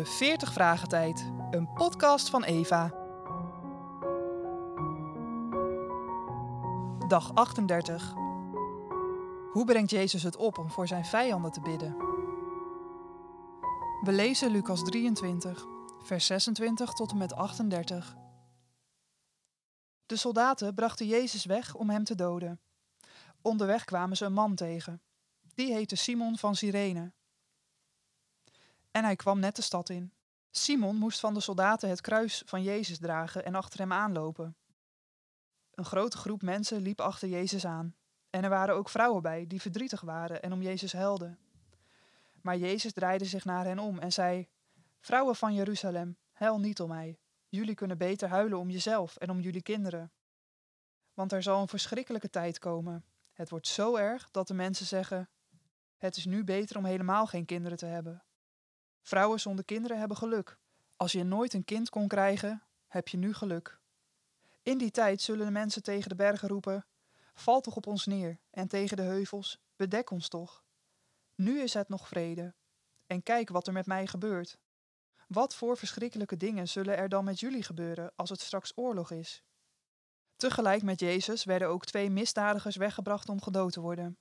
de 40 Vragen Tijd, een podcast van Eva. Dag 38. Hoe brengt Jezus het op om voor zijn vijanden te bidden? We lezen Lucas 23, vers 26 tot en met 38. De soldaten brachten Jezus weg om hem te doden. Onderweg kwamen ze een man tegen. Die heette Simon van Cyrene. En hij kwam net de stad in. Simon moest van de soldaten het kruis van Jezus dragen en achter hem aanlopen. Een grote groep mensen liep achter Jezus aan. En er waren ook vrouwen bij die verdrietig waren en om Jezus huilden. Maar Jezus draaide zich naar hen om en zei: Vrouwen van Jeruzalem, huil niet om mij. Jullie kunnen beter huilen om jezelf en om jullie kinderen. Want er zal een verschrikkelijke tijd komen. Het wordt zo erg dat de mensen zeggen: Het is nu beter om helemaal geen kinderen te hebben. Vrouwen zonder kinderen hebben geluk. Als je nooit een kind kon krijgen, heb je nu geluk. In die tijd zullen de mensen tegen de bergen roepen: Val toch op ons neer, en tegen de heuvels: Bedek ons toch. Nu is het nog vrede. En kijk wat er met mij gebeurt. Wat voor verschrikkelijke dingen zullen er dan met jullie gebeuren als het straks oorlog is? Tegelijk met Jezus werden ook twee misdadigers weggebracht om gedood te worden.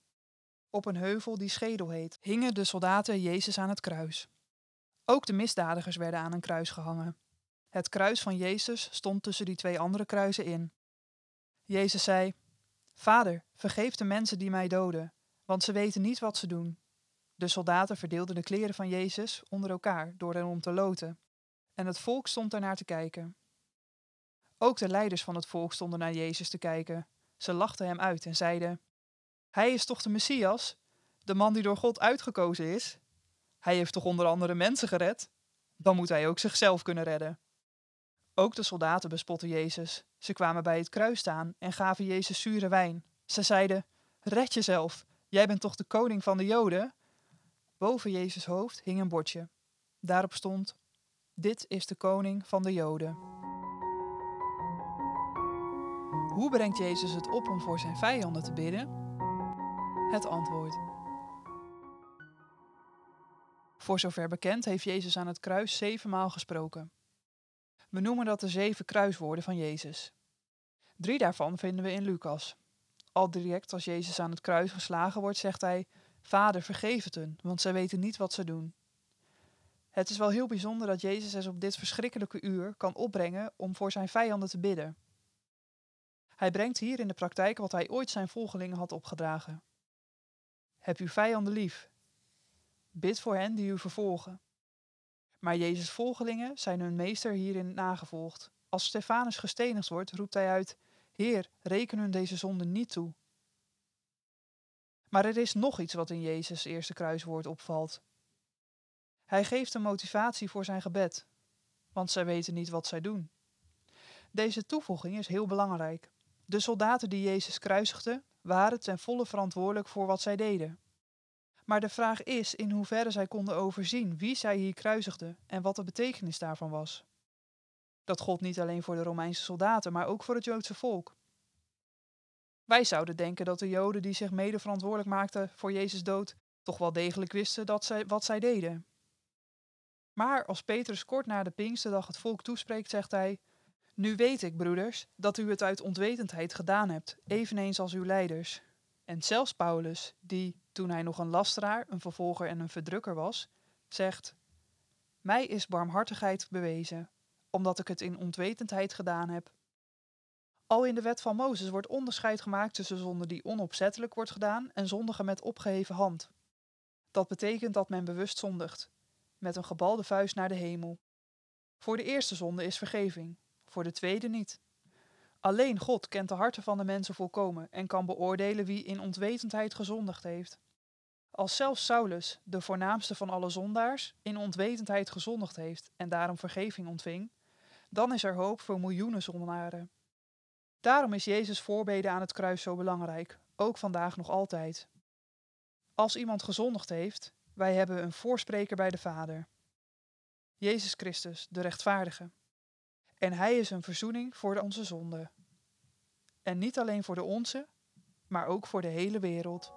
Op een heuvel die Schedel heet, hingen de soldaten Jezus aan het kruis. Ook de misdadigers werden aan een kruis gehangen. Het kruis van Jezus stond tussen die twee andere kruisen in. Jezus zei: Vader, vergeef de mensen die mij doden, want ze weten niet wat ze doen. De soldaten verdeelden de kleren van Jezus onder elkaar door erom te loten, en het volk stond ernaar te kijken. Ook de leiders van het volk stonden naar Jezus te kijken. Ze lachten hem uit en zeiden: Hij is toch de Messias, de man die door God uitgekozen is? Hij heeft toch onder andere mensen gered? Dan moet hij ook zichzelf kunnen redden. Ook de soldaten bespotten Jezus. Ze kwamen bij het kruis staan en gaven Jezus zure wijn. Ze zeiden: Red jezelf, jij bent toch de koning van de Joden? Boven Jezus' hoofd hing een bordje. Daarop stond: Dit is de koning van de Joden. Hoe brengt Jezus het op om voor zijn vijanden te bidden? Het antwoord. Voor zover bekend heeft Jezus aan het kruis zevenmaal gesproken. We noemen dat de zeven kruiswoorden van Jezus. Drie daarvan vinden we in Lucas. Al direct als Jezus aan het kruis geslagen wordt, zegt hij: Vader, vergeef het hun, want zij weten niet wat ze doen. Het is wel heel bijzonder dat Jezus es op dit verschrikkelijke uur kan opbrengen om voor zijn vijanden te bidden. Hij brengt hier in de praktijk wat hij ooit zijn volgelingen had opgedragen. Heb uw vijanden lief. Bid voor hen die u vervolgen. Maar Jezus' volgelingen zijn hun meester hierin nagevolgd. Als Stefanus gestenigd wordt, roept hij uit: Heer, reken hun deze zonde niet toe. Maar er is nog iets wat in Jezus' eerste kruiswoord opvalt. Hij geeft een motivatie voor zijn gebed, want zij weten niet wat zij doen. Deze toevoeging is heel belangrijk. De soldaten die Jezus kruisigden, waren ten volle verantwoordelijk voor wat zij deden. Maar de vraag is in hoeverre zij konden overzien wie zij hier kruisigden en wat de betekenis daarvan was. Dat gold niet alleen voor de Romeinse soldaten, maar ook voor het Joodse volk. Wij zouden denken dat de Joden die zich mede verantwoordelijk maakten voor Jezus' dood, toch wel degelijk wisten dat zij, wat zij deden. Maar als Petrus kort na de Pinksterdag het volk toespreekt, zegt hij: Nu weet ik, broeders, dat u het uit onwetendheid gedaan hebt, eveneens als uw leiders. En zelfs Paulus, die, toen hij nog een lasteraar, een vervolger en een verdrukker was, zegt: Mij is barmhartigheid bewezen, omdat ik het in onwetendheid gedaan heb. Al in de wet van Mozes wordt onderscheid gemaakt tussen zonde die onopzettelijk wordt gedaan en zondigen met opgeheven hand. Dat betekent dat men bewust zondigt, met een gebalde vuist naar de hemel. Voor de eerste zonde is vergeving, voor de tweede niet. Alleen God kent de harten van de mensen volkomen en kan beoordelen wie in ontwetendheid gezondigd heeft. Als zelfs Saulus, de voornaamste van alle zondaars, in ontwetendheid gezondigd heeft en daarom vergeving ontving, dan is er hoop voor miljoenen zondaren. Daarom is Jezus' voorbeden aan het kruis zo belangrijk, ook vandaag nog altijd. Als iemand gezondigd heeft, wij hebben een voorspreker bij de Vader. Jezus Christus, de rechtvaardige. En Hij is een verzoening voor onze zonde. En niet alleen voor de onze, maar ook voor de hele wereld.